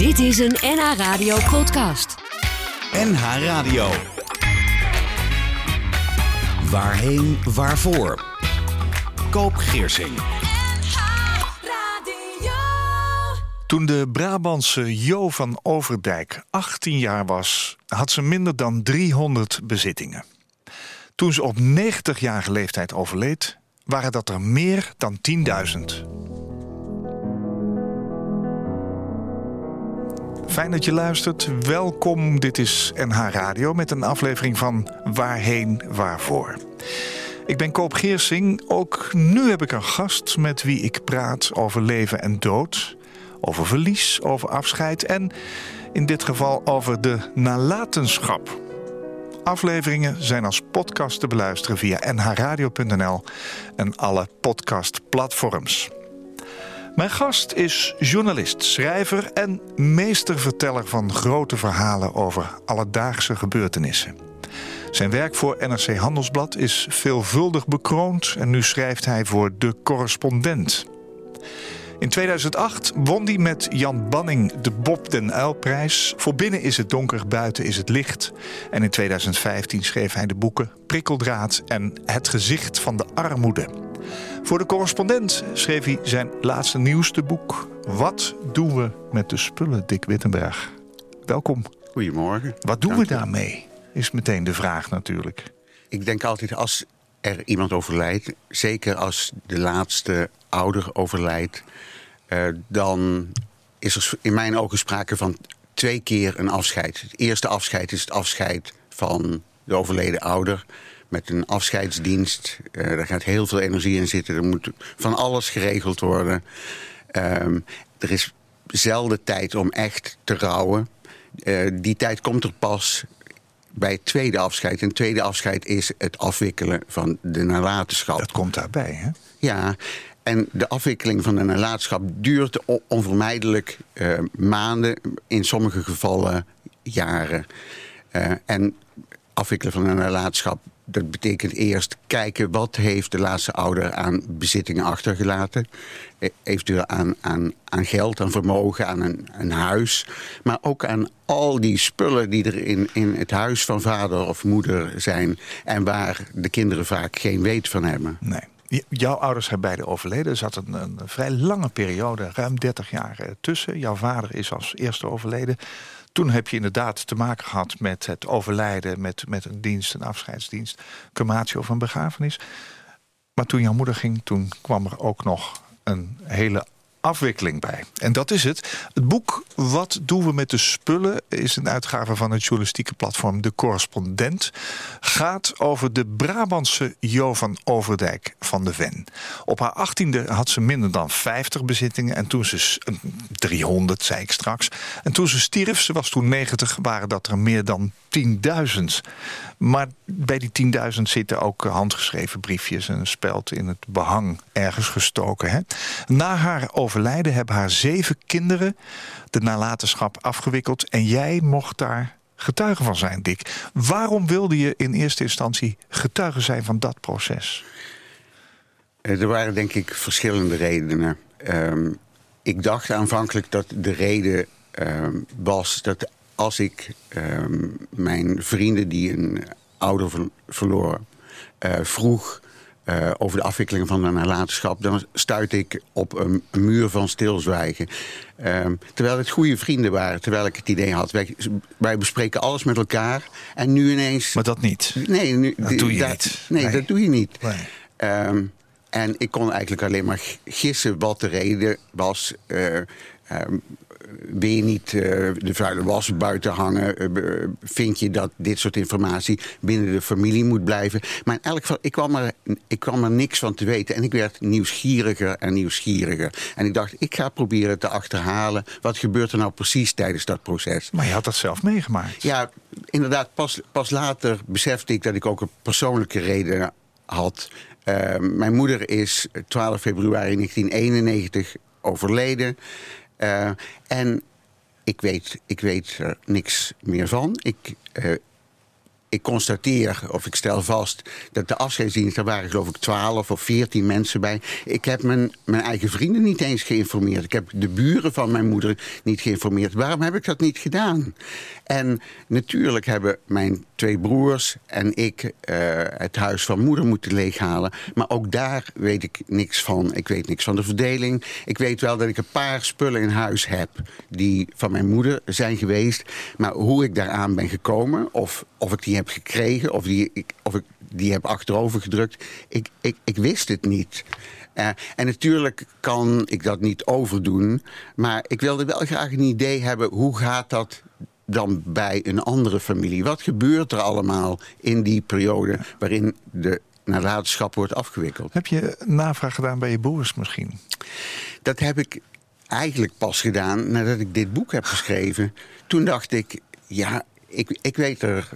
Dit is een NH Radio podcast. NH Radio. Waarheen, waarvoor? Koop Geersing. Toen de Brabantse Jo van Overdijk 18 jaar was, had ze minder dan 300 bezittingen. Toen ze op 90-jarige leeftijd overleed, waren dat er meer dan 10.000. Fijn dat je luistert. Welkom. Dit is NH Radio met een aflevering van Waarheen, Waarvoor. Ik ben Koop Geersing. Ook nu heb ik een gast met wie ik praat over leven en dood, over verlies, over afscheid en in dit geval over de nalatenschap. Afleveringen zijn als podcast te beluisteren via nhradio.nl en alle podcastplatforms. Mijn gast is journalist, schrijver en meesterverteller van grote verhalen over alledaagse gebeurtenissen. Zijn werk voor NRC Handelsblad is veelvuldig bekroond en nu schrijft hij voor De Correspondent. In 2008 won hij met Jan Banning de Bob den Uilprijs. Voor binnen is het donker, buiten is het licht. En in 2015 schreef hij de boeken Prikkeldraad en Het gezicht van de armoede. Voor de correspondent schreef hij zijn laatste nieuwste boek. Wat doen we met de spullen, Dick Wittenberg? Welkom. Goedemorgen. Wat doen we daarmee? Is meteen de vraag natuurlijk. Ik denk altijd als er iemand overlijdt, zeker als de laatste ouder overlijdt, uh, dan is er in mijn ogen sprake van twee keer een afscheid. Het eerste afscheid is het afscheid van de overleden ouder met een afscheidsdienst. Uh, daar gaat heel veel energie in zitten. Er moet van alles geregeld worden. Um, er is zelden tijd om echt te rouwen. Uh, die tijd komt er pas bij het tweede afscheid. En het tweede afscheid is het afwikkelen van de nalatenschap. Dat komt daarbij, hè? Ja, en de afwikkeling van de nalatenschap duurt onvermijdelijk uh, maanden, in sommige gevallen jaren. Uh, en afwikkelen van een nalatenschap dat betekent eerst kijken wat heeft de laatste ouder aan bezittingen achtergelaten. E, eventueel aan, aan, aan geld, aan vermogen, aan een, een huis. Maar ook aan al die spullen die er in, in het huis van vader of moeder zijn. En waar de kinderen vaak geen weet van hebben. Nee. Jouw ouders zijn beide overleden. Er zat een, een vrij lange periode, ruim 30 jaar eh, tussen. Jouw vader is als eerste overleden. Toen heb je inderdaad te maken gehad met het overlijden, met, met een dienst, een afscheidsdienst, crematie of een begrafenis. Maar toen jouw moeder ging, toen kwam er ook nog een hele afwikkeling bij. En dat is het. Het boek Wat doen we met de spullen is een uitgave van het journalistieke platform De Correspondent. Gaat over de Brabantse Jo van Overdijk van de Ven. Op haar achttiende had ze minder dan 50 bezittingen en toen ze 300 zei ik straks. En toen ze stierf, ze was toen 90, waren dat er meer dan 10.000. Maar bij die 10.000 zitten ook handgeschreven briefjes en een speld in het behang ergens gestoken. Hè? Na haar overlijden hebben haar zeven kinderen de nalatenschap afgewikkeld. En jij mocht daar getuige van zijn, Dick. Waarom wilde je in eerste instantie getuige zijn van dat proces? Er waren denk ik verschillende redenen. Um, ik dacht aanvankelijk dat de reden um, was dat als ik um, mijn vrienden die een ouder ver verloren uh, vroeg uh, over de afwikkeling van een nalatenschap... dan stuit ik op een, een muur van stilzwijgen. Um, terwijl het goede vrienden waren, terwijl ik het idee had... wij, wij, bespreken alles met elkaar en nu ineens... Maar dat niet? Nee, nu, dat doe je dat, niet. Nee, nee, dat doe je niet. Nee. Um, en ik kon eigenlijk alleen maar gissen wat de reden was... Uh, um, wil je niet uh, de vuile was buiten hangen? Uh, vind je dat dit soort informatie binnen de familie moet blijven? Maar in elk geval, ik kwam, er, ik kwam er niks van te weten. En ik werd nieuwsgieriger en nieuwsgieriger. En ik dacht, ik ga proberen te achterhalen... wat gebeurt er nou precies tijdens dat proces. Maar je had dat zelf meegemaakt. Ja, inderdaad. Pas, pas later besefte ik dat ik ook een persoonlijke reden had... Uh, mijn moeder is 12 februari 1991 overleden. Uh, en ik weet, ik weet er niks meer van. Ik uh, ik constateer, of ik stel vast, dat de afscheidsdienst, daar waren geloof ik 12 of 14 mensen bij. Ik heb mijn, mijn eigen vrienden niet eens geïnformeerd. Ik heb de buren van mijn moeder niet geïnformeerd. Waarom heb ik dat niet gedaan? En natuurlijk hebben mijn twee broers en ik uh, het huis van moeder moeten leeghalen. Maar ook daar weet ik niks van. Ik weet niks van de verdeling. Ik weet wel dat ik een paar spullen in huis heb die van mijn moeder zijn geweest. Maar hoe ik daaraan ben gekomen, of, of ik die heb gekregen, of die, of ik die heb achterover gedrukt, ik, ik, ik wist het niet. Uh, en natuurlijk kan ik dat niet overdoen. Maar ik wilde wel graag een idee hebben... hoe gaat dat dan bij een andere familie? Wat gebeurt er allemaal in die periode waarin de nalatenschap wordt afgewikkeld? Heb je navraag gedaan bij je broers misschien? Dat heb ik eigenlijk pas gedaan nadat ik dit boek heb geschreven. Toen dacht ik, ja, ik, ik weet er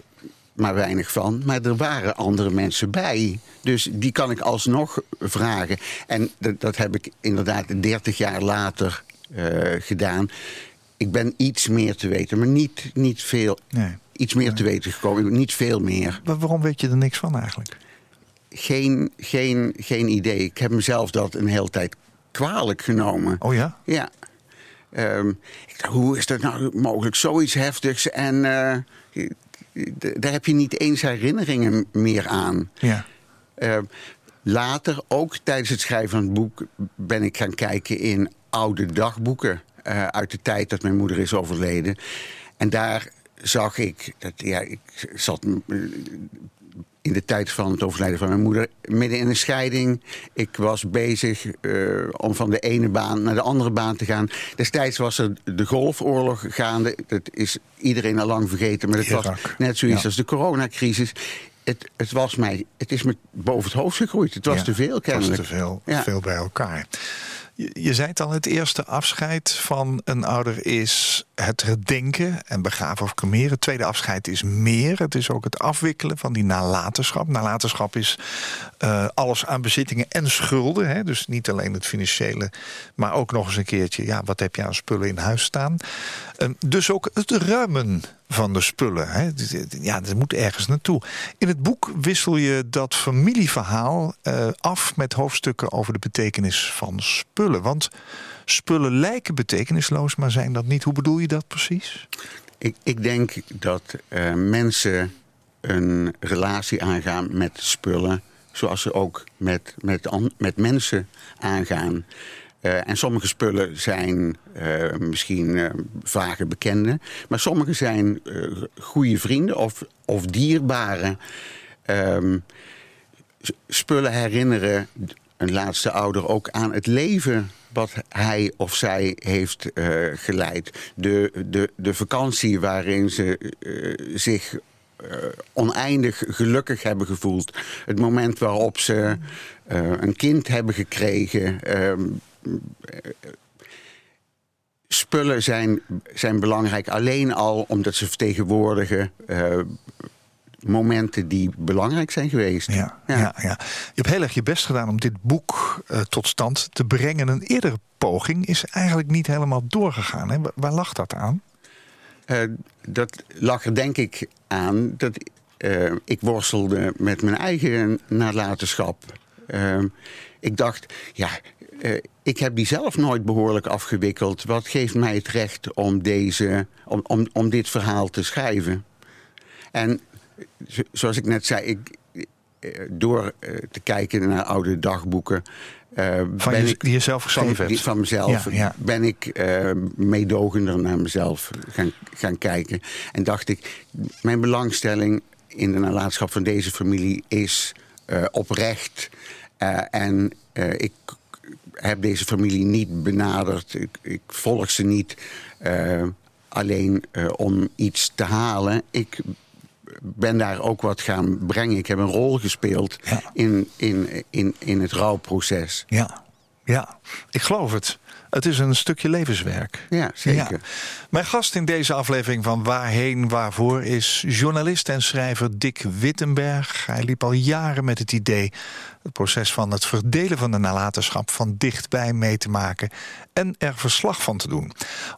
maar weinig van. Maar er waren andere mensen bij. Dus die kan ik alsnog vragen. En dat, dat heb ik inderdaad 30 jaar later uh, gedaan ik ben iets meer te weten, maar niet, niet veel. Nee. Iets meer te weten gekomen, niet veel meer. Maar waarom weet je er niks van eigenlijk? Geen, geen, geen idee. Ik heb mezelf dat een hele tijd kwalijk genomen. Oh ja? Ja. Um, ik dacht, hoe is dat nou mogelijk? Zoiets heftigs. En uh, daar heb je niet eens herinneringen meer aan. Ja. Uh, later, ook tijdens het schrijven van het boek, ben ik gaan kijken in oude dagboeken. Uh, uit de tijd dat mijn moeder is overleden. En daar zag ik, dat, ja, ik zat in de tijd van het overlijden van mijn moeder midden in een scheiding. Ik was bezig uh, om van de ene baan naar de andere baan te gaan. Destijds was er de Golfoorlog gaande. Dat is iedereen al lang vergeten, maar het was net zoiets ja. als de coronacrisis. Het, het, was mij, het is me boven het hoofd gegroeid. Het was ja, te veel kennelijk. Het was te veel, ja. veel bij elkaar. Je, zei het al, het eerste afscheid van een ouder is het herdenken en begraven of cremeren. Het tweede afscheid is meer. Het is ook het afwikkelen van die nalatenschap. Nalatenschap is uh, alles aan bezittingen en schulden. Hè? Dus niet alleen het financiële, maar ook nog eens een keertje... ja, wat heb je aan spullen in huis staan? Uh, dus ook het ruimen van de spullen. Hè? Ja, dat moet ergens naartoe. In het boek wissel je dat familieverhaal uh, af met hoofdstukken over de betekenis van spullen. Want spullen lijken betekenisloos, maar zijn dat niet. Hoe bedoel je dat precies? Ik, ik denk dat uh, mensen een relatie aangaan met spullen, zoals ze ook met, met, met mensen aangaan. Uh, en sommige spullen zijn uh, misschien uh, vage bekenden, maar sommige zijn goede vrienden of, of dierbare. Ehm, spullen herinneren een laatste ouder ook aan het leven wat hij of zij heeft geleid. De, de, de vakantie waarin ze zich oneindig gelukkig hebben gevoeld. Het moment waarop ze een kind hebben gekregen. Ehm, spullen zijn, zijn belangrijk alleen al omdat ze vertegenwoordigen momenten die belangrijk zijn geweest. Ja, ja. ja, ja. Je hebt heel erg je best gedaan om dit boek uh, tot stand te brengen. Een eerdere poging is eigenlijk niet helemaal doorgegaan. Hè? Waar lag dat aan? Uh, dat lag er denk ik aan dat ik worstelde met mijn eigen nalatenschap. Ik dacht, ja, ik heb die zelf nooit behoorlijk afgewikkeld. Wat geeft mij het recht om, deze, om, om, om dit verhaal te schrijven? En zoals ik net zei, ik, eh, door eh, te kijken naar oude dagboeken. Uh, van ben je, ik, die je zelf geschreven van, hebt? Van mezelf ja, ja. ben ik uh, meedogender naar mezelf gaan, gaan kijken. En dacht ik, mijn belangstelling in de nalatenschap van deze familie is uh, oprecht. En ik heb deze familie niet benaderd. Ik, ik volg ze niet alleen om iets te halen. Ik ben daar ook wat gaan brengen. Ik heb een rol gespeeld ja. in, in, in, in het rouwproces. Ja, ja, ik geloof het. Het is een stukje levenswerk. Ja, zeker. Ja. Mijn gast in deze aflevering van Waarheen Waarvoor is journalist en schrijver Dick Wittenberg. Hij liep al jaren met het idee Het proces van het verdelen van de nalatenschap van dichtbij mee te maken en er verslag van te doen.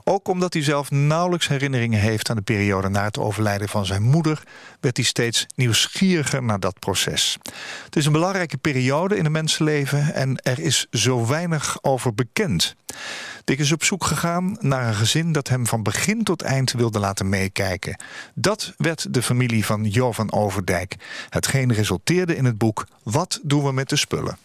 Ook omdat hij zelf nauwelijks herinneringen heeft aan de periode na het overlijden van zijn moeder, werd hij steeds nieuwsgieriger naar dat proces. Het is een belangrijke periode in een mensenleven en er is zo weinig over bekend. Dick is op zoek gegaan naar een gezin dat hem van begin tot eind wilde laten meekijken. Dat werd de familie van Jo van Overdijk. Hetgeen resulteerde in het boek Wat doen we met de spullen?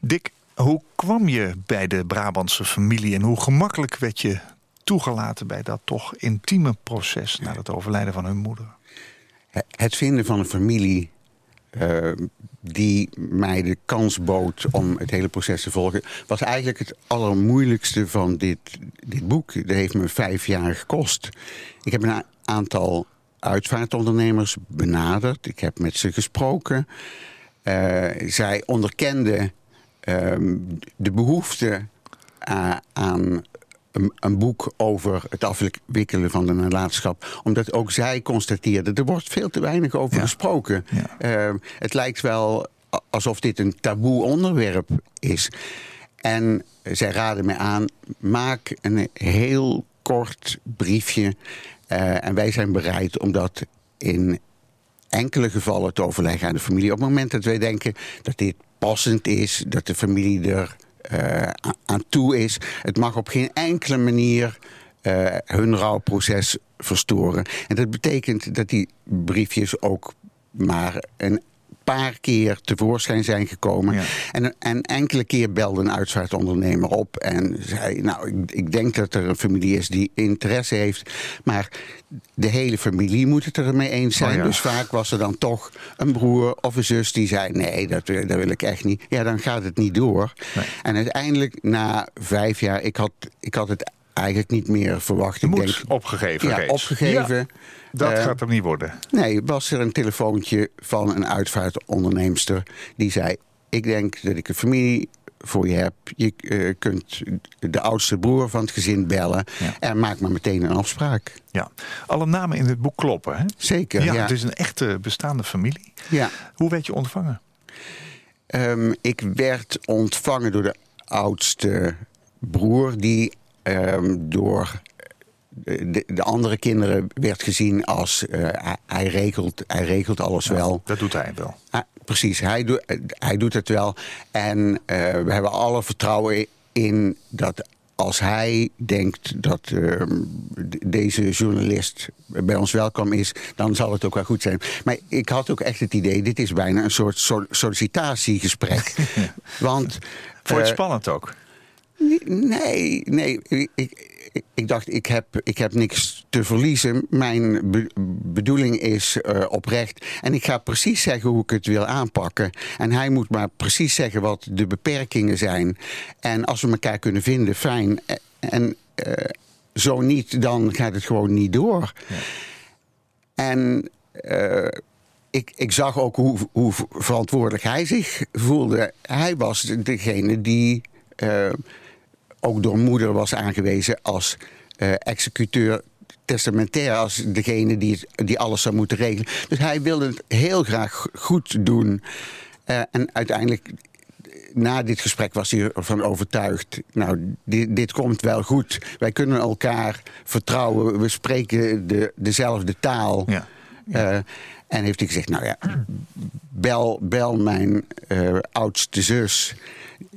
Dick, hoe kwam je bij de Brabantse familie en hoe gemakkelijk werd je toegelaten bij dat toch intieme proces na het overlijden van hun moeder? Het vinden van een familie uh, die mij de kans bood om het hele proces te volgen, was eigenlijk het allermoeilijkste van dit, dit boek. Dat heeft me vijf jaar gekost. Ik heb een aantal uitvaartondernemers benaderd. Ik heb met ze gesproken. Uh, zij onderkenden uh, de behoefte uh, aan een, boek over het afwikkelen van de nalatenschap. Omdat ook zij constateerden, er wordt veel te weinig over gesproken. Uh, het lijkt wel alsof dit een taboe onderwerp is. En zij raden me aan, maak een heel kort briefje. Uh, en wij zijn bereid om dat in enkele gevallen te overleggen aan de familie. Op het moment dat wij denken dat dit passend is, dat de familie er uh, is. Het mag op geen enkele manier uh, hun rouwproces verstoren. En dat betekent dat die briefjes ook maar een paar keer tevoorschijn zijn gekomen. Ja. En, en enkele keer belde een uitvaartondernemer op en zei... nou, ik, ik, denk dat er een familie is die interesse heeft... maar de hele familie moet het er mee eens zijn. Oh ja. Dus vaak was er dan toch een broer of een zus die zei... nee, dat, dat wil ik echt niet. Ja, dan gaat het niet door. Nee. En uiteindelijk, na vijf jaar... ik had, ik had het eigenlijk niet meer verwacht. Ik moet denk, opgegeven Ja, reeds. opgegeven. Ja, dat Uh, gaat hem niet worden. Nee, was er een telefoontje van een uitvaartonderneemster... die zei, ik denk dat ik een familie voor je heb. Je uh, kunt de oudste broer van het gezin bellen... Ja. en maak maar meteen een afspraak. Ja, alle namen in het boek kloppen, hè? Zeker, Ja, ja. het is een echte bestaande familie. ja. Hoe werd je ontvangen? Um, ik werd ontvangen door de oudste broer... die door de, de, andere kinderen werd gezien als uh, hij, regelt, hij regelt alles Ja, wel. Dat doet hij wel. Ah, precies, hij, doet hij doet het wel. En uh, we hebben alle vertrouwen in dat als hij denkt dat uh, deze journalist bij ons welkom is, dan zal het ook wel goed zijn. Maar ik had ook echt het idee, dit is bijna een soort sol sollicitatiegesprek. Want, Vond je het spannend ook? Nee, nee. Ik, ik, ik dacht, ik heb, ik heb niks te verliezen. Mijn be bedoeling is uh, oprecht. En ik ga precies zeggen hoe ik het wil aanpakken. En hij moet maar precies zeggen wat de beperkingen zijn. En als we elkaar kunnen vinden, fijn. En uh, zo niet, dan gaat het gewoon niet door. Ja. En... Uh, ik, ik, zag ook hoe, hoe, verantwoordelijk hij zich voelde. Hij was degene die uh, ook door moeder was aangewezen als uh, executeur testamentair, als degene die, die alles zou moeten regelen. Dus hij wilde het heel graag goed doen. Uh, en uiteindelijk, na dit gesprek was hij ervan overtuigd... nou, dit, dit komt wel goed. Wij kunnen elkaar vertrouwen. We spreken de, dezelfde taal. Ja. Ja. Uh, en heeft hij gezegd, nou ja, bel, bel mijn uh, oudste zus.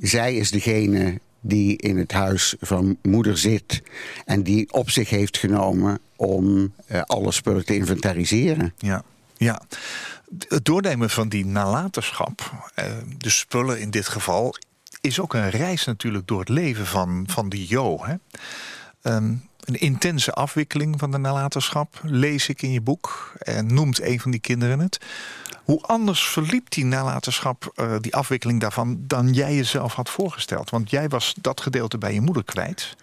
Zij is degene die in het huis van moeder zit... en die op zich heeft genomen om uh, alle spullen te inventariseren. Ja, ja. Het doornemen van die nalatenschap, uh, de spullen in dit geval... is ook een reis natuurlijk door het leven van, van die Jo. Hè? Um, een intense afwikkeling van de nalatenschap, lees ik in je boek. En noemt een van die kinderen het. Hoe anders verliep die nalatenschap, uh, die afwikkeling daarvan, dan jij jezelf had voorgesteld? Want jij was dat gedeelte bij je moeder kwijt.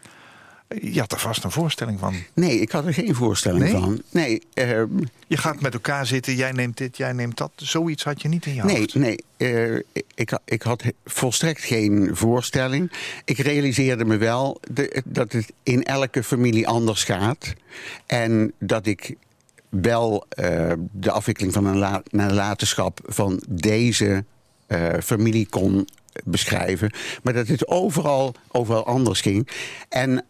Je had er vast een voorstelling van. Nee, ik had er geen voorstelling nee? van. Nee, uh, je gaat met elkaar zitten, jij neemt dit, jij neemt dat. Zoiets had je niet in je nee, hoofd. Nee, uh, ik, ik had volstrekt geen voorstelling. Ik realiseerde me wel de, dat het in elke familie anders gaat. En dat ik wel uh, de afwikkeling van een nalatenschap van deze eh, familie kon beschrijven. Maar dat het overal, overal anders ging. En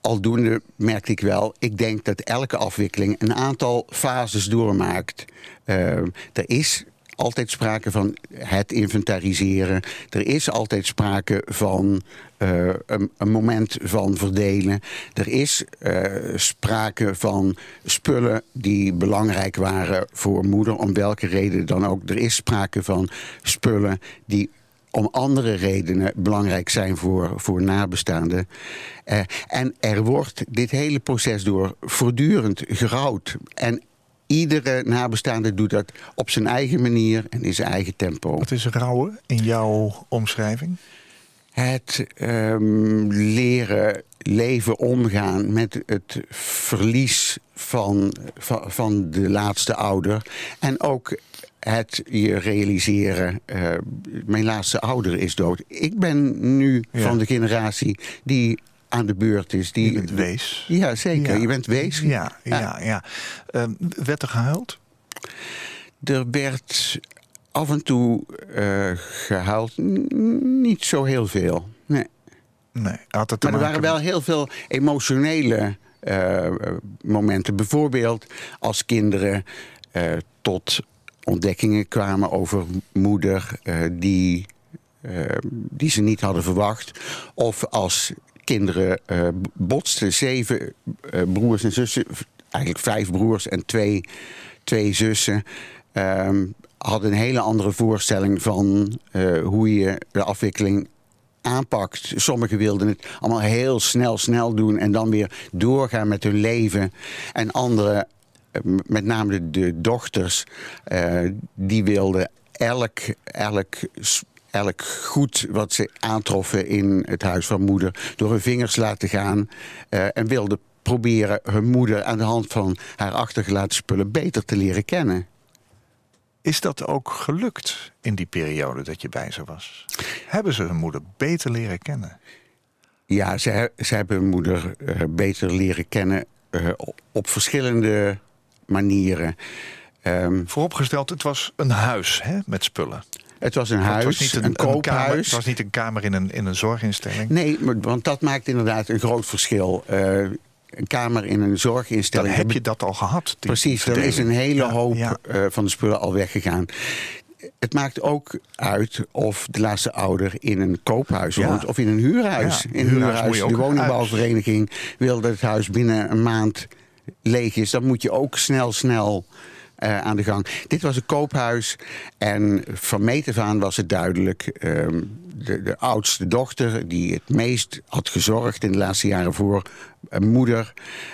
aldoende merkte ik wel, ik denk dat elke afwikkeling een aantal fases doormaakt. Uh, er is altijd sprake van het inventariseren. Er is altijd sprake van uh, een, moment van verdelen. Er is uh, sprake van spullen die belangrijk waren voor moeder, om welke reden dan ook. Er is sprake van spullen die om andere redenen belangrijk zijn voor, voor nabestaanden. Uh, en er wordt dit hele proces door voortdurend gerouwd. En iedere nabestaande doet dat op zijn eigen manier en in zijn eigen tempo. Wat is rouwen in jouw omschrijving? Het um, leren leven omgaan met het verlies van, van, van de laatste ouder. En ook het je realiseren, uh, mijn laatste ouder is dood. Ik ben nu ja. van de generatie die aan de beurt is. Die, je bent wees. Ja, zeker. Ja. Je bent wees. Ja, ja, ja. ja. Uh, werd er gehuild? Er werd af en toe uh, gehuild. Niet zo heel veel. Nee. nee had het maar er waren wel heel veel emotionele uh, momenten. Bijvoorbeeld als kinderen tot ontdekkingen kwamen over moeder die, die ze niet hadden verwacht. Of als kinderen botsten. Zeven broers en zussen, eigenlijk vijf broers en twee, twee zussen. Um, hadden een hele andere voorstelling van uh, hoe je de afwikkeling aanpakt. Sommigen wilden het allemaal heel snel, snel doen en dan weer doorgaan met hun leven. En anderen, met name de, dochters, die wilden elk, elk elk goed wat ze aantroffen in het huis van moeder door hun vingers laten gaan en wilden proberen hun moeder aan de hand van haar achtergelaten spullen beter te leren kennen. Is dat ook gelukt in die periode dat je bij ze was? Hebben ze hun moeder beter leren kennen? Ja, ze, ze hebben hun moeder uh, beter leren kennen uh, op verschillende manieren. Um, Vooropgesteld, het was een huis hè, met spullen. Het was een huis, was niet een, een koophuis. Kamer, het was niet een kamer in een, in een zorginstelling. Nee, want dat maakt inderdaad een groot verschil. Uh, een kamer in een zorginstelling. Dan heb je dat al gehad. Precies, dan is een hele hoop ja. Uh, van de spullen al weggegaan. Het maakt ook uit of de laatste ouder in een koophuis ja. woont of in een huurhuis. in een huurhuis, huurhuis de woningbouwvereniging wil dat het huis binnen een maand leeg is. Dan moet je ook snel, snel uh, aan de gang. Dit was een koophuis en van meet af aan was het duidelijk... Um, de, de, oudste dochter die het meest had gezorgd in de laatste jaren voor een moeder...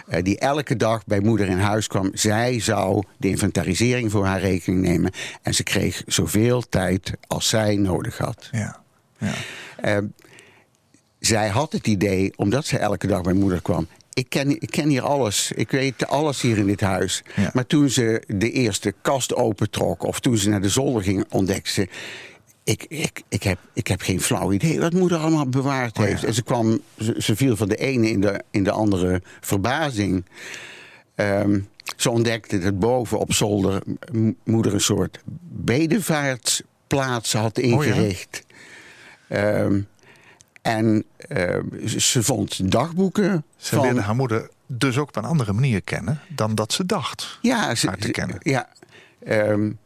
Uh, die elke dag bij moeder in huis kwam. Zij zou de inventarisering voor haar rekening nemen... en ze kreeg zoveel tijd als zij nodig had. Ja. ja. Uh, zij had het idee, omdat ze elke dag bij moeder kwam ik ken, ik ken hier alles. Ik weet alles hier in dit huis. Ja. Maar toen ze de eerste kast opentrok... of toen ze naar de zolder ging, ontdekte ze... Ik, ik, ik, heb, ik heb geen flauw idee wat moeder allemaal bewaard heeft. Oh ja. En ze, kwam, ze, ze, viel van de ene in de, in de andere verbazing. Um, ze ontdekte dat boven op zolder moeder een soort bedevaartsplaats had ingericht. Oh ja. um, en uh, ze vond dagboeken. Ze van... leerde haar moeder dus ook op een andere manier kennen dan dat ze dacht ja, ze, haar te kennen. Ja, um,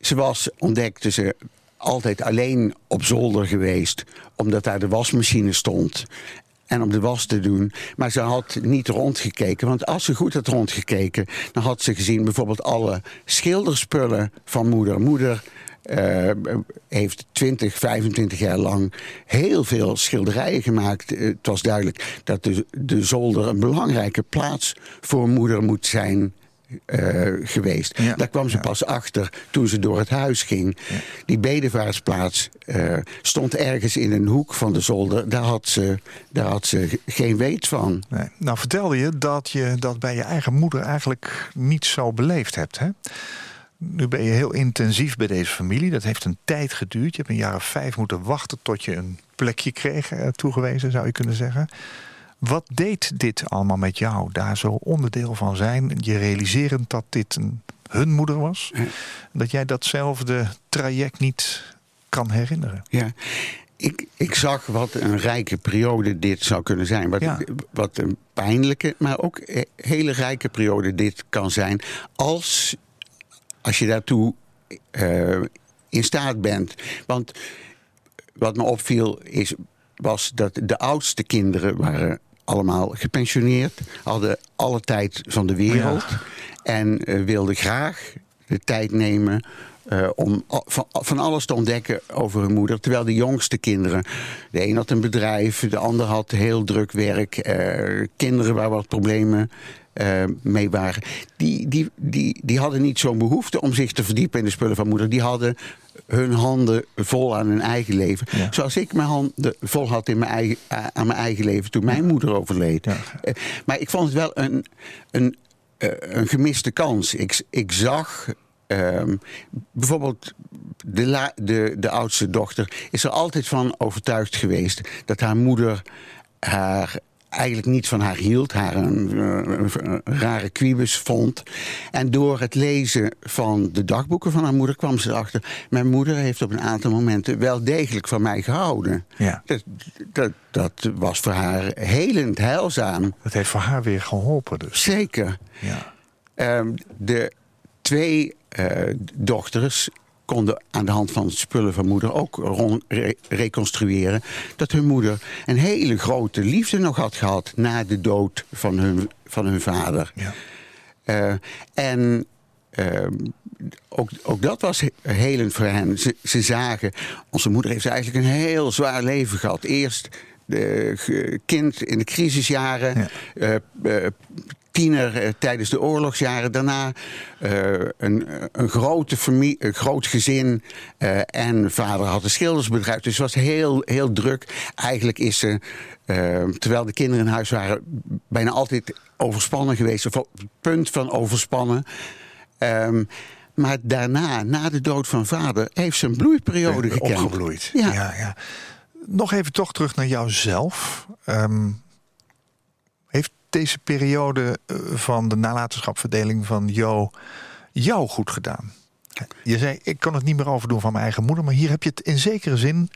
ze was, ontdekte ze, altijd alleen op zolder geweest. Omdat daar de wasmachine stond. En om de was te doen. Maar ze had niet rondgekeken. Want als ze goed had rondgekeken, dan had ze gezien bijvoorbeeld alle schilderspullen van moeder. Moeder uh, heeft 20, 25 jaar lang heel veel schilderijen gemaakt. Uh, het was duidelijk dat de, de zolder een belangrijke plaats voor moeder moet zijn. Uh, geweest. Ja, Daar kwam ze pas achter toen ze door het huis ging. Ja. Die bedevaartsplaats uh, stond ergens in een hoek van de zolder. Daar had ze, daar had ze geen weet van. Nee. Nou vertelde je dat je dat bij je eigen moeder eigenlijk niet zo beleefd hebt. Hè? Nu ben je heel intensief bij deze familie. Dat heeft een tijd geduurd. Je hebt een jaar of vijf moeten wachten tot je een plekje kreeg uh, toegewezen, zou je kunnen zeggen. Wat deed dit allemaal met jou? Daar zo onderdeel van zijn. Je realiserend dat dit een, hun moeder was. Ja. Dat jij datzelfde traject niet kan herinneren. Ja. Ik, ik zag wat een rijke periode dit zou kunnen zijn. Wat, Ja. wat een pijnlijke, maar ook hele rijke periode dit kan zijn. Als, als je daartoe eh, in staat bent. Want wat me opviel is, was dat de oudste kinderen waren allemaal gepensioneerd. Hadden alle tijd van de wereld. En eh, wilden graag de tijd nemen eh, om van, van alles te ontdekken over hun moeder. Terwijl de jongste kinderen, de een had een bedrijf, de ander had heel druk werk, kinderen waar wat problemen eh, mee waren. Die, die, die, die hadden niet zo'n behoefte om zich te verdiepen in de spullen van moeder. Die hadden hun handen vol aan hun eigen leven. Ja. Zoals ik mijn handen vol had in mijn eigen, aan mijn eigen leven toen mijn moeder overleed. Ja. Eh, maar ik vond het wel een, een, eh, een gemiste kans. Ik, ik zag ehm, bijvoorbeeld de, la- de, de oudste dochter is er altijd van overtuigd geweest dat haar moeder haar eigenlijk niet van haar hield, haar een, eh, een rare kwiebus vond. En door het lezen van de dagboeken van haar moeder kwam ze erachter... mijn moeder heeft op een aantal momenten wel degelijk van mij gehouden. Ja. Dat, dat, dat was voor haar helend heilzaam. Dat heeft voor haar weer geholpen dus. Zeker. Ja. Ehm, de twee eh, dochters konden aan de hand van spullen van moeder ook re- reconstrueren dat hun moeder een hele grote liefde nog had gehad na de dood van hun, van hun vader. Ja. Eh, en ehm, ook, ook dat was he- helend voor hen. Ze, ze zagen, onze moeder heeft eigenlijk een heel zwaar leven gehad. Eerst de kind in de crisisjaren, eh, eh, tiener eh, tijdens de oorlogsjaren. Daarna eh, een, een, grote familie, een groot gezin. eh, en vader had een schildersbedrijf. Dus het was heel, heel druk. Eigenlijk is ze, terwijl de kinderen in huis waren, bijna altijd overspannen geweest. Of op het punt van overspannen. Ehm, maar daarna, na de dood van vader, heeft ze een bloeiperiode gekend. Opgebloeid. Ja. Ja, ja. Nog even toch terug naar jouzelf. Ehm, deze periode eh, van de nalatenschapverdeling van Jo jou goed gedaan? Je zei, ik kan het niet meer overdoen van mijn eigen moeder. Maar hier heb je het in zekere zin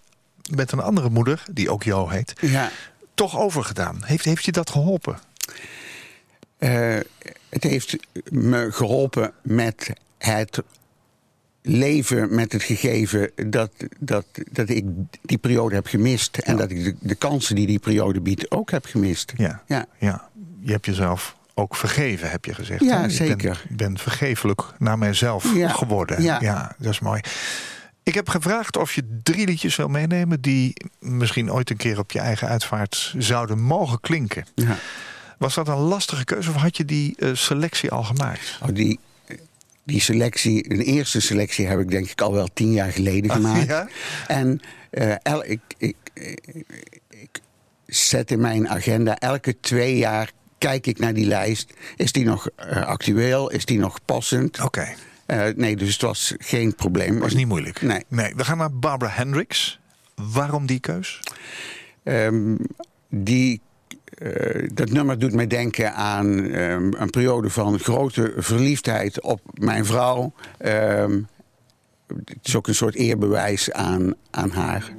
met een andere moeder, die ook Jo heet, Ja. toch overgedaan. Heeft, heeft je dat geholpen? Eh, het heeft me geholpen met het leven met het gegeven dat, dat, dat ik die periode heb gemist. En dat ik de, de kansen die die periode biedt ook heb gemist. Ja. Ja. ja. Je hebt jezelf ook vergeven, heb je gezegd. Ja, hè? Ik zeker. ben, ben vergeeflijk naar mijzelf Ja. geworden. Ja. dat is mooi. Ik heb gevraagd of je drie liedjes wil meenemen... die misschien ooit een keer op je eigen uitvaart zouden mogen klinken. Ja. Was dat een lastige keuze of had je die eh, selectie al gemaakt? Oh, die, die selectie, de eerste selectie heb ik denk ik al wel tien jaar geleden gemaakt. ja? En eh, el, ik, ik, ik, ik zet in mijn agenda elke twee jaar kijk ik naar die lijst. Is die nog eh, actueel? Is die nog passend? Oké, Eh, nee, dus het was geen probleem. was niet moeilijk. Nee. nee. We gaan naar Barbara Hendricks. Waarom die keus? Ehm, die, eh, dat nummer doet mij denken aan ehm, een periode van grote verliefdheid op mijn vrouw. Ehm, het is ook een soort eerbewijs aan, aan haar.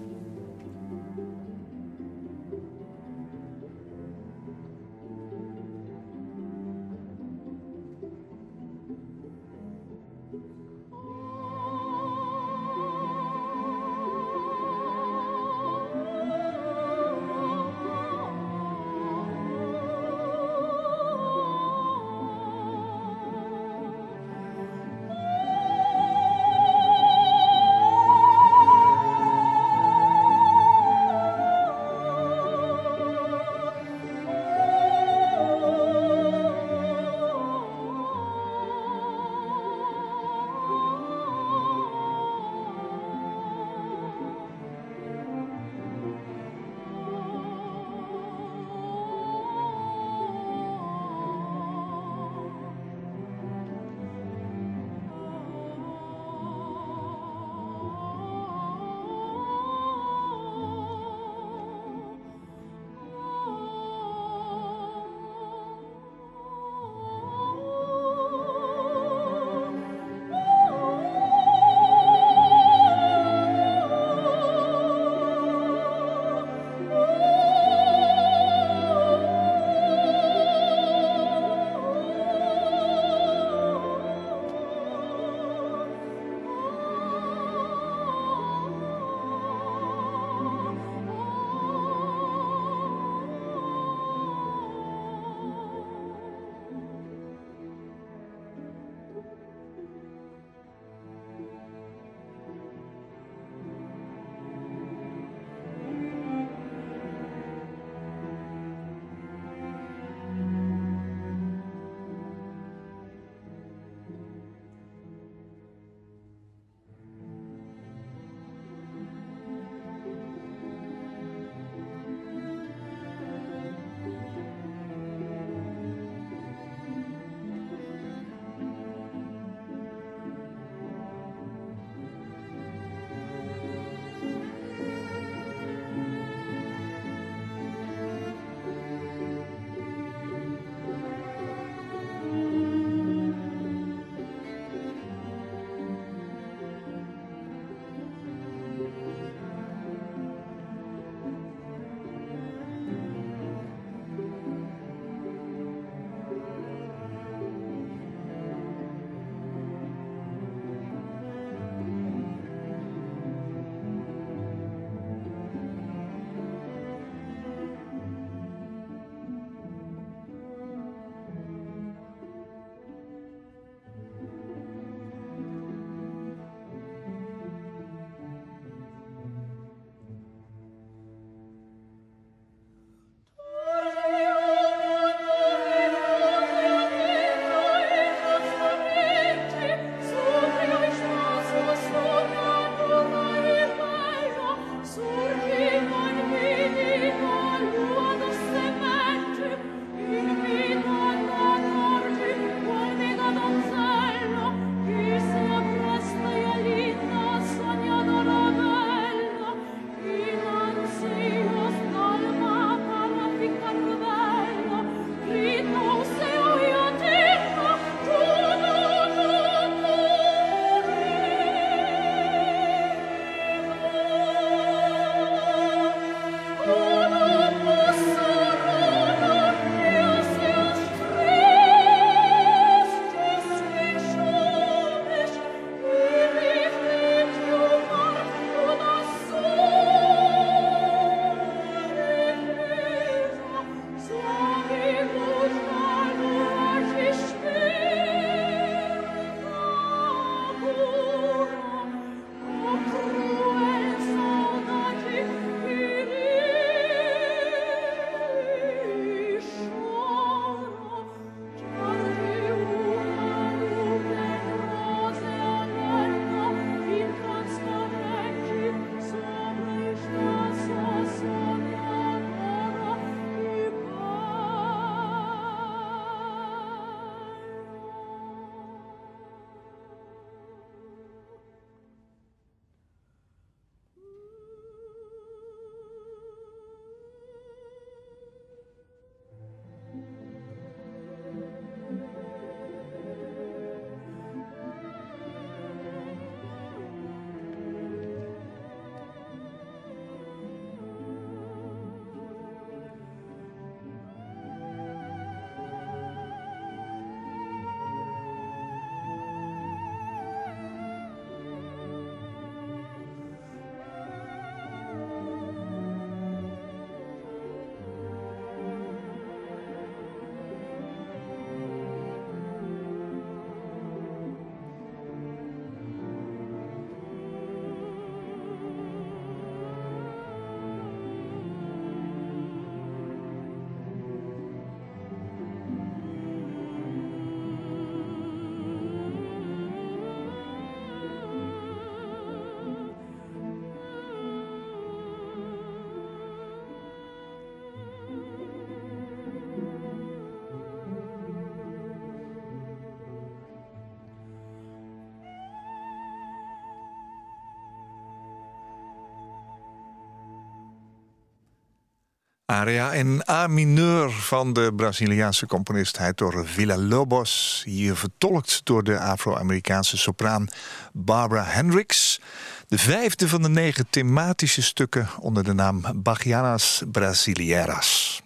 Aria in A mineur van de Braziliaanse componist Heitor Villa-Lobos. Hier vertolkt door de Afro-Amerikaanse sopraan Barbara Hendricks. De vijfde van de negen thematische stukken onder de naam Bachianas Brasileiras.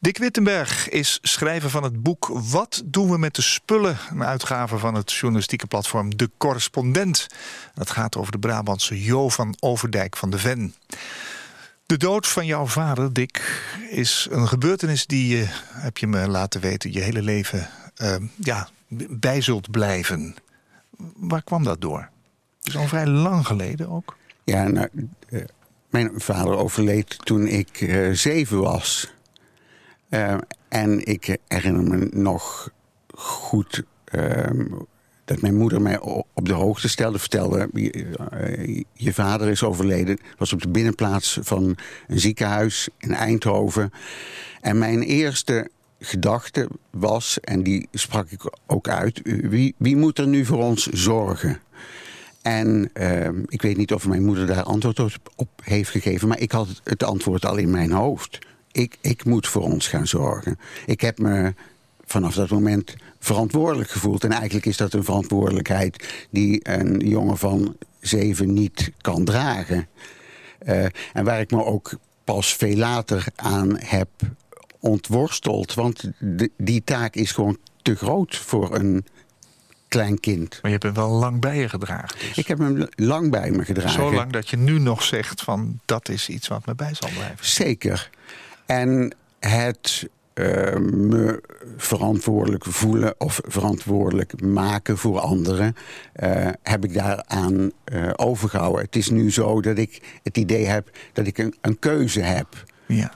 Dick Wittenberg is schrijver van het boek Wat doen we met de spullen? Een uitgave van het journalistieke platform De Correspondent. Dat gaat over de Brabantse Jo van Overdijk van de Ven. De dood van jouw vader, Dick, is een gebeurtenis die je, heb je me laten weten, je hele leven uh, ja, bij zult blijven. Waar kwam dat door? Het is al vrij lang geleden ook. Ja, nou, uh, mijn vader overleed toen ik uh, zeven was. Uh, en ik herinner me nog goed ehm, dat mijn moeder mij op de hoogte stelde. Vertelde, je, je vader is overleden. was op de binnenplaats van een ziekenhuis in Eindhoven. En mijn eerste gedachte was, en die sprak ik ook uit... wie, wie moet er nu voor ons zorgen? En uh, ik weet niet of mijn moeder daar antwoord op heeft gegeven... maar ik had het antwoord al in mijn hoofd. Ik, ik moet voor ons gaan zorgen. Ik heb me vanaf dat moment verantwoordelijk gevoeld. En eigenlijk is dat een verantwoordelijkheid die een jongen van zeven niet kan dragen. Uh, en waar ik me ook pas veel later aan heb ontworsteld. Want de, die taak is gewoon te groot voor een klein kind. Maar je hebt hem wel lang bij je gedragen. Dus. Ik heb hem lang bij me gedragen. Zo lang dat je nu nog zegt van dat is iets wat me bij zal blijven. Zeker. En het uh, me verantwoordelijk voelen of verantwoordelijk maken voor anderen, uh, heb ik daaraan uh, overgehouden. Het is nu zo dat ik het idee heb dat ik een, een keuze heb. Ja.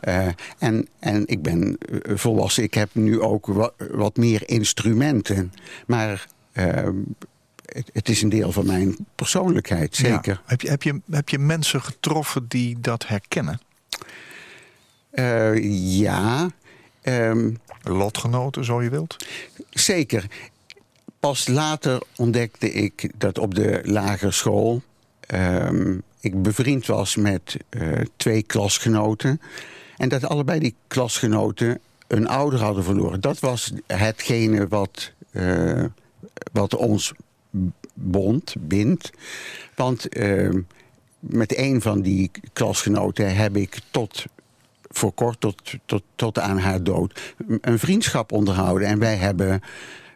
En, en ik ben volwassen. Ik heb nu ook wat, wat meer instrumenten. Maar het, het, is een deel van mijn persoonlijkheid, zeker. Ja. Heb, je, heb, je, heb je mensen getroffen die dat herkennen? Ja. Um, Lotgenoten, zo je wilt? Zeker. Pas later ontdekte ik dat op de lagere school... Um, ik bevriend was met uh, twee klasgenoten. En dat allebei die klasgenoten een ouder hadden verloren. Dat was hetgene wat, uh, wat ons bond, bindt. Want uh, met een van die klasgenoten heb ik tot voor kort tot, tot, tot aan haar dood een vriendschap onderhouden. En wij hebben,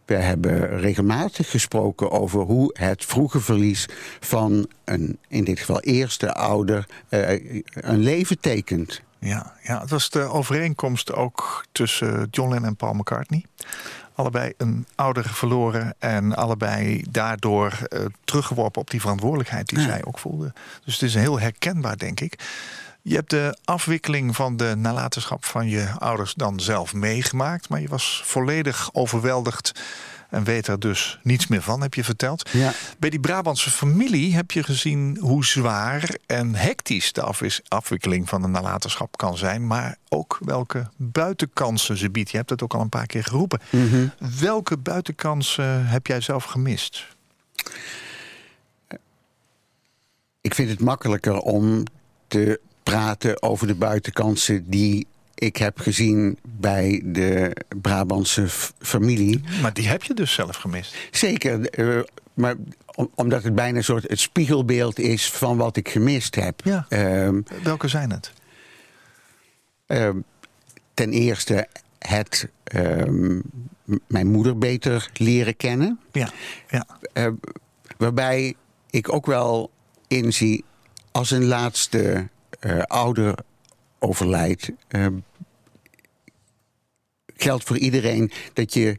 wij hebben regelmatig gesproken over hoe het vroege verlies van een, in dit geval eerste ouder, uh, een leven tekent. Ja, ja, het was de overeenkomst ook tussen John Lennon en Paul McCartney. Allebei een ouder verloren en allebei daardoor uh, teruggeworpen op die verantwoordelijkheid die ja. zij ook voelden. Dus het is heel herkenbaar, denk ik. Je hebt de afwikkeling van de nalatenschap van je ouders dan zelf meegemaakt. Maar je was volledig overweldigd en weet er dus niets meer van, heb je verteld. Ja. Bij die Brabantse familie heb je gezien hoe zwaar en hectisch de afwikkeling van de nalatenschap kan zijn. Maar ook welke buitenkansen ze biedt. Je hebt het ook al een paar keer geroepen. Mm -hmm. Welke buitenkansen heb jij zelf gemist? Ik vind het makkelijker om te praten over de buitenkansen die ik heb gezien bij de Brabantse familie. Maar die heb je dus zelf gemist? Zeker, uh, maar om, omdat het bijna een soort het spiegelbeeld is van wat ik gemist heb. Ja. Uh, Welke zijn het? Uh, ten eerste het ehm, mijn moeder beter leren kennen. Ja, ja. waarbij ik ook wel inzie als een laatste ouder overlijdt, uh, geldt voor iedereen dat je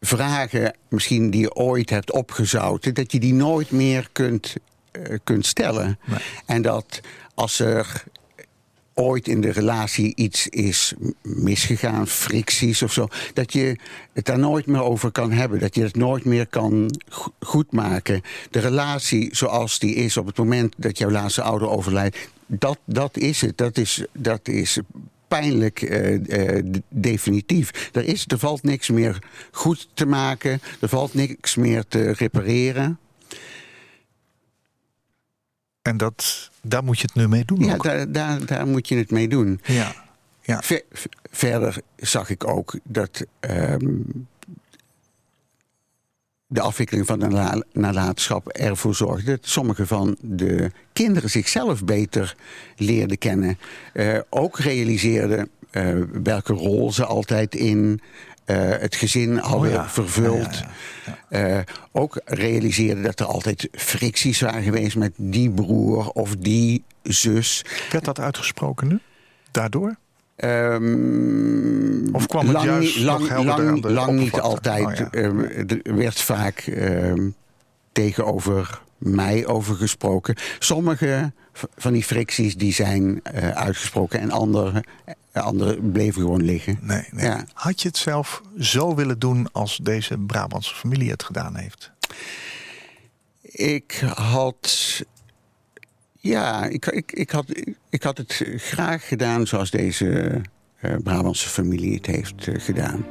vragen, misschien die je ooit hebt opgezouten, dat je die nooit meer kunt, uh, kunt stellen. Nee. En dat als er ooit in de relatie iets is misgegaan, fricties of zo, dat je het daar nooit meer over kan hebben. Dat je het nooit meer kan goedmaken. De relatie zoals die is op het moment dat jouw laatste ouder overlijdt, dat, dat is het. Dat is, dat is pijnlijk uh, uh, definitief. Er, is, er valt niks meer goed te maken. Er valt niks meer te repareren. En dat, daar moet je het nu mee doen Ja, daar, daar, daar moet je het mee doen. Ja. Ja. Ver- verder zag ik ook dat ehm, de afwikkeling van de nala- nalatenschap ervoor zorgde dat sommige van de kinderen zichzelf beter leerden kennen. Eh, ook realiseerden eh, welke rol ze altijd in het gezin hadden Oh ja. vervuld. Ja, Eh, ook realiseerden dat er altijd fricties waren geweest met die broer of die zus. Werd dat uitgesproken nu? Daardoor? Ehm, Of kwam het lang, juist lang, lang, lang niet altijd. Oh, ja. Ehm, er werd vaak ehm, tegenover mij over gesproken. Sommige van die fricties die zijn eh, uitgesproken en andere, eh, andere bleven gewoon liggen. Nee, nee. Ja. Had je het zelf zo willen doen als deze Brabantse familie het gedaan heeft? Ik had. Ja, ik, ik, ik, had, ik had het graag gedaan zoals deze eh, Brabantse familie het heeft eh, gedaan.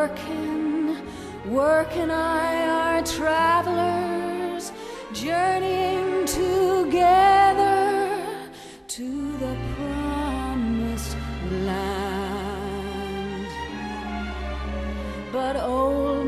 Working? Work and I are travelers, journeying together to the promised land. But old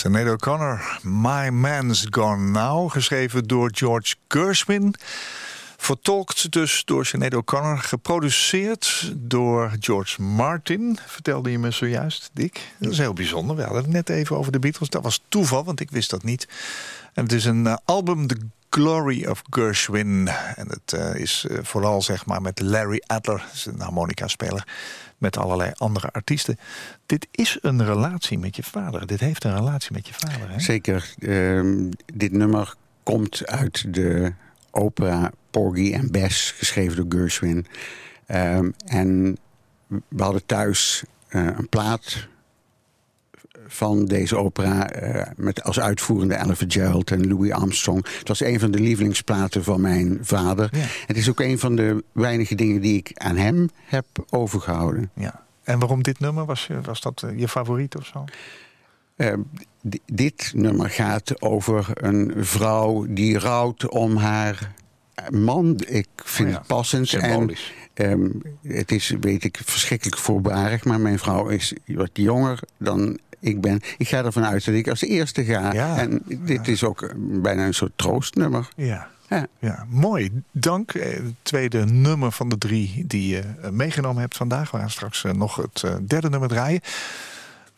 Sinead O'Connor, My Man's Gone Now, geschreven door George Gershwin. Vertolkt dus door Sinead O'Connor, geproduceerd door George Martin, vertelde je me zojuist, Dick. Dat is heel bijzonder. We hadden het net even over de Beatles. Dat was toeval, want ik wist dat niet. En het is een eh, album, The Glory of Gershwin. En het eh, is eh, vooral zeg maar met Larry Adler, dat een harmonica-speler, met allerlei andere artiesten. Dit is een relatie met je vader. Dit heeft een relatie met je vader. Hè? Zeker. Ehm, dit nummer komt uit de opera Porgy en Bess, geschreven door Gershwin. Ehm, en we hadden thuis eh, een plaat van deze opera eh, met als uitvoerende Ella Fitzgerald en Louis Armstrong. Het was een van de lievelingsplaten van mijn vader. Ja. Het is ook een van de weinige dingen die ik aan hem heb overgehouden. Ja. En waarom dit nummer? Was, je, was dat eh, je favoriet of zo? Eh, di- dit nummer gaat over een vrouw die rouwt om haar man. Ik vind Oh ja, het passend. symbolisch. En, ehm, het is, weet ik, verschrikkelijk voorbarig. Maar mijn vrouw is wat jonger dan ik ben. Ik ga ervan uit dat ik als eerste ga. Ja. En dit is ook eh, bijna een soort troostnummer. Ja. Ja. Ja, mooi. Dank. Eh, Het tweede nummer van de drie die je eh, meegenomen hebt vandaag. We gaan straks nog het derde nummer draaien.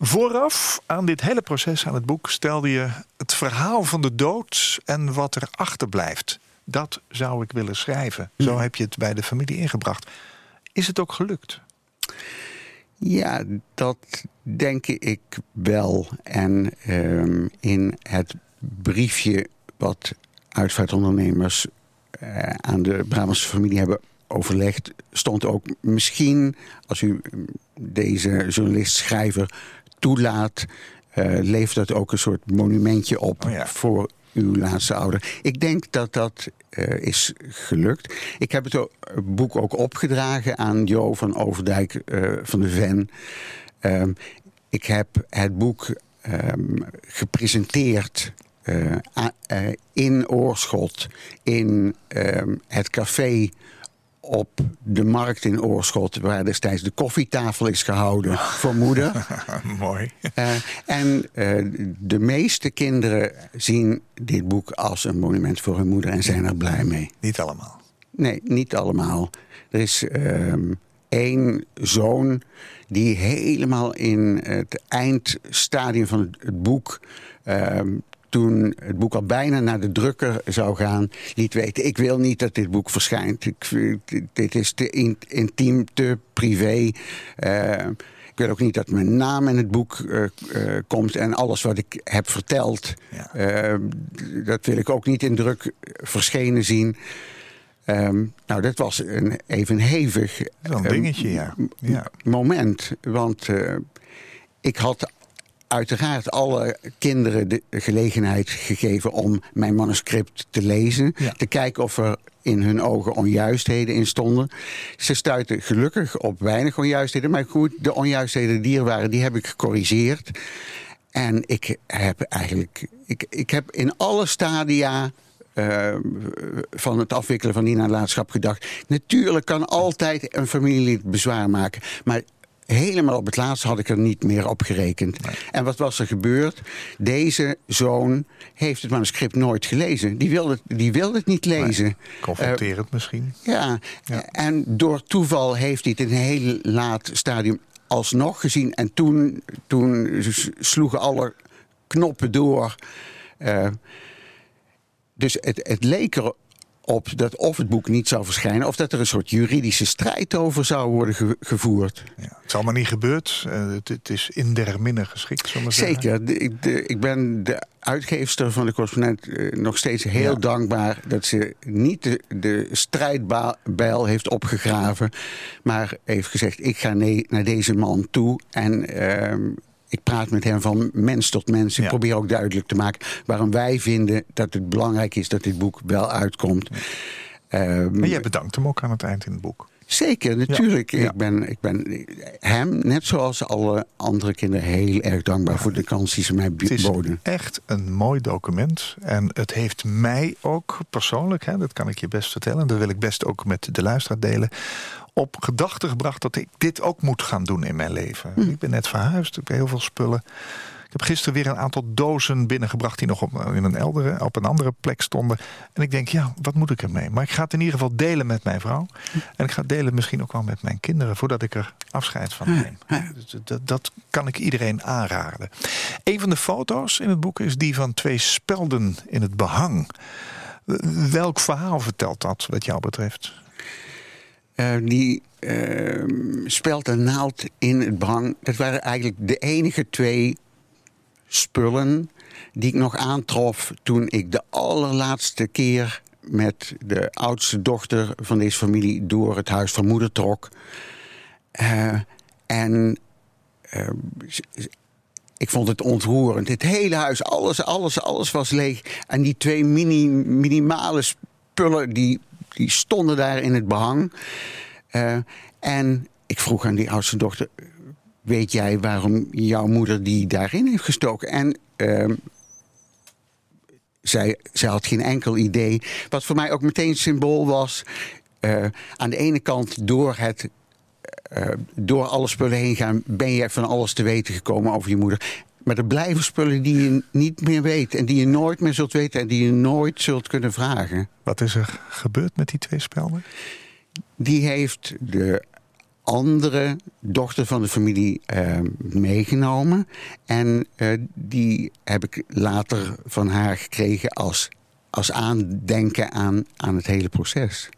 Vooraf aan dit hele proces, aan het boek, stelde je het verhaal van de dood en wat er achterblijft. Dat zou ik willen schrijven. Zo heb je het bij de familie ingebracht. Is het ook gelukt? Ja, dat denk ik wel. En ehm, in het briefje wat uitvaartondernemers eh, aan de Brabantse familie hebben overlegd, stond ook misschien, als u mm, deze journalist-schrijver toelaat, eh, levert dat ook een soort monumentje op Oh ja. voor uw laatste ouder. Ik denk dat dat eh, is gelukt. Ik heb het boek ook opgedragen aan Jo van Overdijk eh, van de Ven. Ehm, ik heb het boek ehm, gepresenteerd eh, in Oorschot, in ehm, het café op de markt in Oorschot, waar destijds de koffietafel is gehouden voor moeder. mooi. Eh, en eh, de meeste kinderen zien dit boek als een monument voor hun moeder en zijn er blij mee. Niet allemaal. Nee, niet allemaal. Er is ehm, één zoon die helemaal in het eindstadium van het, het boek. Toen het boek al bijna naar de drukker zou gaan, liet weten: Ik wil niet dat dit boek verschijnt. Ik, dit- is te in- intiem, te privé. Eh, ik wil ook niet dat mijn naam in het boek eh, eh, komt en alles wat ik heb verteld, Ja. dat wil ik ook niet in druk verschenen zien. Ehm, nou, dat was een even hevig een dingetje, ja. ja. moment. Want ik had uiteraard alle kinderen de gelegenheid gegeven om mijn manuscript te lezen. Ja. Te kijken of er in hun ogen onjuistheden in stonden. Ze stuiten gelukkig op weinig onjuistheden. Maar goed, de onjuistheden die er waren, die heb ik gecorrigeerd. En ik heb eigenlijk. Ik, ik heb in alle stadia. eh, van het afwikkelen van die nalatenschap gedacht. Natuurlijk kan altijd een familielid bezwaar maken. Maar helemaal op het laatste had ik er niet meer op gerekend. En wat was er gebeurd? Deze zoon heeft het manuscript nooit gelezen. Die wilde, het- die wilde het niet lezen. Confronterend misschien. Ja, Ja. en door toeval heeft hij het in een heel laat stadium alsnog gezien. En toen, toen sloegen alle knoppen door. Eh, dus het, het leek erop dat of het boek niet zou verschijnen... of dat er een soort juridische strijd over zou worden ge- gevoerd. Ja. Het is allemaal niet gebeurd. Eh, het, het is in der minne geschikt, zullen. Zeker. De- ik- de- ik ben de uitgeefster van de correspondent eh, nog steeds heel Ja. dankbaar dat ze niet de, de strijdbijl heeft opgegraven, maar heeft gezegd: ik ga nee, naar deze man toe en ehm, ik praat met hem van mens tot mens. Ik Ja. probeer ook duidelijk te maken waarom wij vinden dat het belangrijk is dat dit boek wel uitkomt. Ehm, Maar jij bedankt hem ook aan het eind in het boek. Zeker, natuurlijk. Ja. Ik, ben, ik ben hem, net zoals alle andere kinderen, heel erg dankbaar voor de kans die ze mij Het is boden. echt een mooi document. En het heeft mij ook persoonlijk, hè, dat kan ik je best vertellen... dat wil ik best ook met de luisteraar delen... op gedachten gebracht dat ik dit ook moet gaan doen in mijn leven. Ik ben net verhuisd, ik heb heel veel spullen. Ik heb gisteren weer een aantal dozen binnengebracht... die nog op, in een, eldere, op een andere plek stonden. En ik denk, ja, wat moet ik ermee? Maar ik ga het in ieder geval delen met mijn vrouw. En ik ga het delen misschien ook wel met mijn kinderen... voordat ik er afscheid van neem. Dus dat, dat kan ik iedereen aanraden. Een van de foto's in het boek is die van twee spelden in het behang. Welk verhaal vertelt dat wat jou betreft? Eh, die uh, speld en naald in het behang. Dat waren eigenlijk de enige twee spullen die ik nog aantrof toen ik de allerlaatste keer met de oudste dochter van deze familie door het huis van moeder trok. Uh, en uh, ik vond het ontroerend. Het hele huis, alles, alles, alles was leeg. En die twee mini, minimale spullen, die, die stonden daar in het behang. Uh, en ik vroeg aan die oudste dochter... weet jij waarom jouw moeder die daarin heeft gestoken? En uh, zij, zij had geen enkel idee. Wat voor mij ook meteen symbool was... Uh, aan de ene kant door het uh, door alle spullen heen gaan, ben je van alles te weten gekomen over je moeder. Maar er blijven spullen die je niet meer weet en die je nooit meer zult weten en die je nooit zult kunnen vragen. Wat is er gebeurd met die twee spelden? Die heeft de andere dochter van de familie uh, meegenomen. En uh, die heb ik later van haar gekregen als, als aandenken aan, aan het hele proces.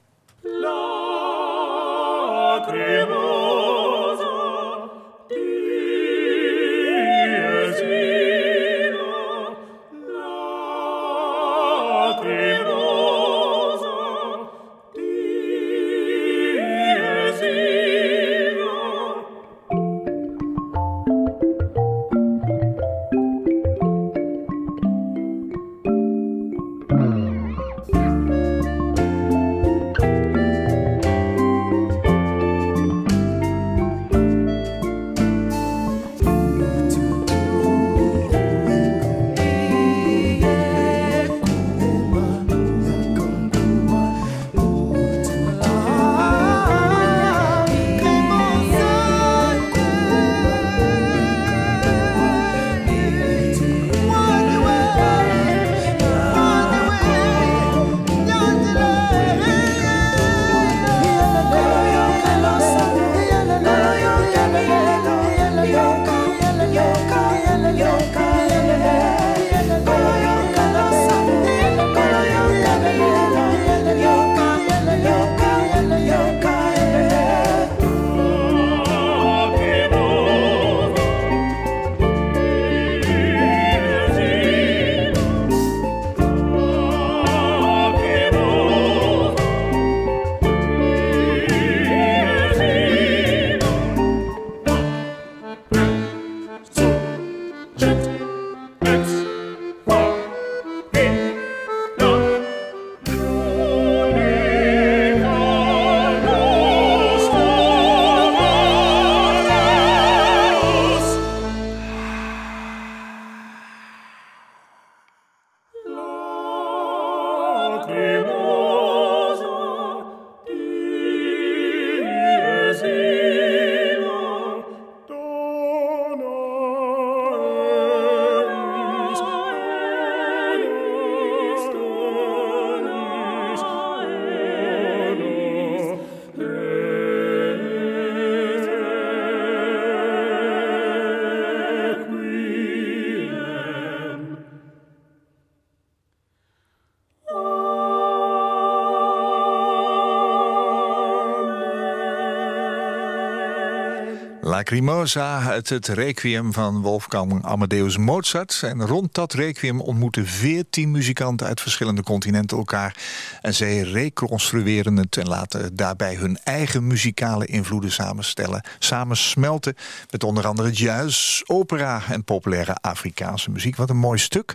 Lacrimosa uit het requiem van Wolfgang Amadeus Mozart. En rond dat requiem ontmoeten veertien muzikanten uit verschillende continenten elkaar. En zij reconstrueren het en laten daarbij hun eigen muzikale invloeden samenstellen. Samensmelten met onder andere jazz, opera en populaire Afrikaanse muziek. Wat een mooi stuk.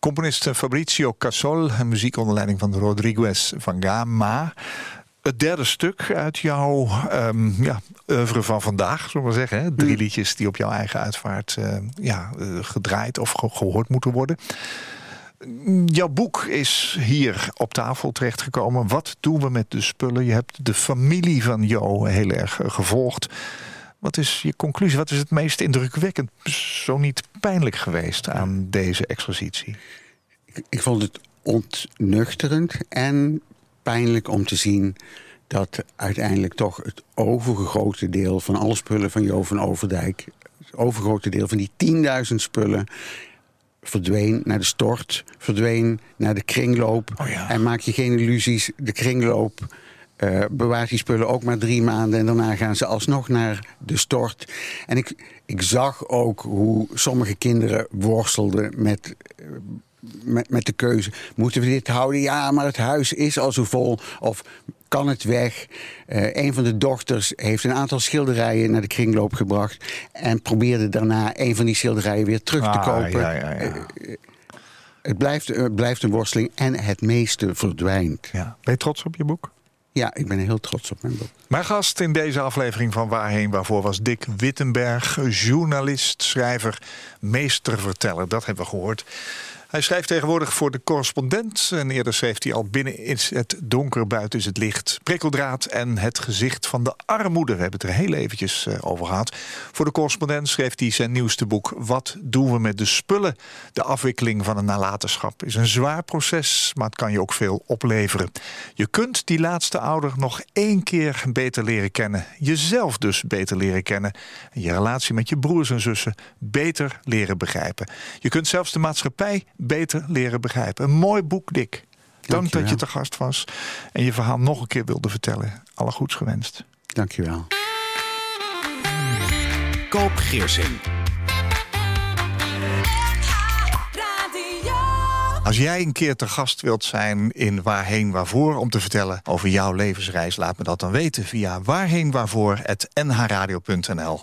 Componist Fabrizio Casol en muziek onder leiding van Rodriguez van Gama het derde stuk uit jouw um, ja, oeuvre van vandaag, zullen we zeggen. Hè? Drie mm. liedjes die op jouw eigen uitvaart uh, ja, uh, gedraaid of ge gehoord moeten worden. Jouw boek is hier op tafel terechtgekomen. Wat doen we met de spullen? Je hebt de familie van Jo heel erg uh, gevolgd. Wat is je conclusie? Wat is het meest indrukwekkend, zo niet pijnlijk geweest aan deze expositie? Ik, ik vond het ontnuchterend en pijnlijk om te zien dat uiteindelijk toch het overgrote deel van alle spullen van Jo van Overdijk... het overgrote deel van die 10.000 spullen verdween naar de stort, verdween naar de kringloop. Oh ja. En maak je geen illusies, de kringloop eh, bewaart die spullen ook maar drie maanden... en daarna gaan ze alsnog naar de stort. En ik, ik zag ook hoe sommige kinderen worstelden met... eh, met, met de keuze, moeten we dit houden? Ja, maar het huis is al zo vol. Of kan het weg? Eh, een van de dochters heeft een aantal schilderijen naar de kringloop gebracht... en probeerde daarna een van die schilderijen weer terug te Ah, kopen. ja, ja, ja. Het blijft, eh, blijft een worsteling en het meeste verdwijnt. Ja. Ben je trots op je boek? Ja, ik ben heel trots op mijn boek. Mijn gast in deze aflevering van Waarheen Waarvoor was Dick Wittenberg, journalist, schrijver, meesterverteller. Dat hebben we gehoord. Hij schrijft tegenwoordig voor de correspondent. En eerder schreef hij al binnen is het donker, buiten is het licht. Prikkeldraad en het gezicht van de armoede. We hebben het er heel eventjes eh, over gehad. Voor de correspondent schreef hij zijn nieuwste boek. Wat doen we met de spullen? De afwikkeling van een nalatenschap is een zwaar proces, maar het kan je ook veel opleveren. Je kunt die laatste ouder nog één keer beter leren kennen. Jezelf dus beter leren kennen. En je relatie met je broers en zussen beter leren begrijpen. Je kunt zelfs de maatschappij beter leren begrijpen. Een mooi boek, Dick. Dank Dankjewel. dat je te gast was en je verhaal nog een keer wilde vertellen. Alle goeds gewenst. Dankjewel. Koop Geersing. Als jij een keer te gast wilt zijn in Waarheen Waarvoor om te vertellen over jouw levensreis, laat me dat dan weten via waarheenwaarvoor.nhradio.nl.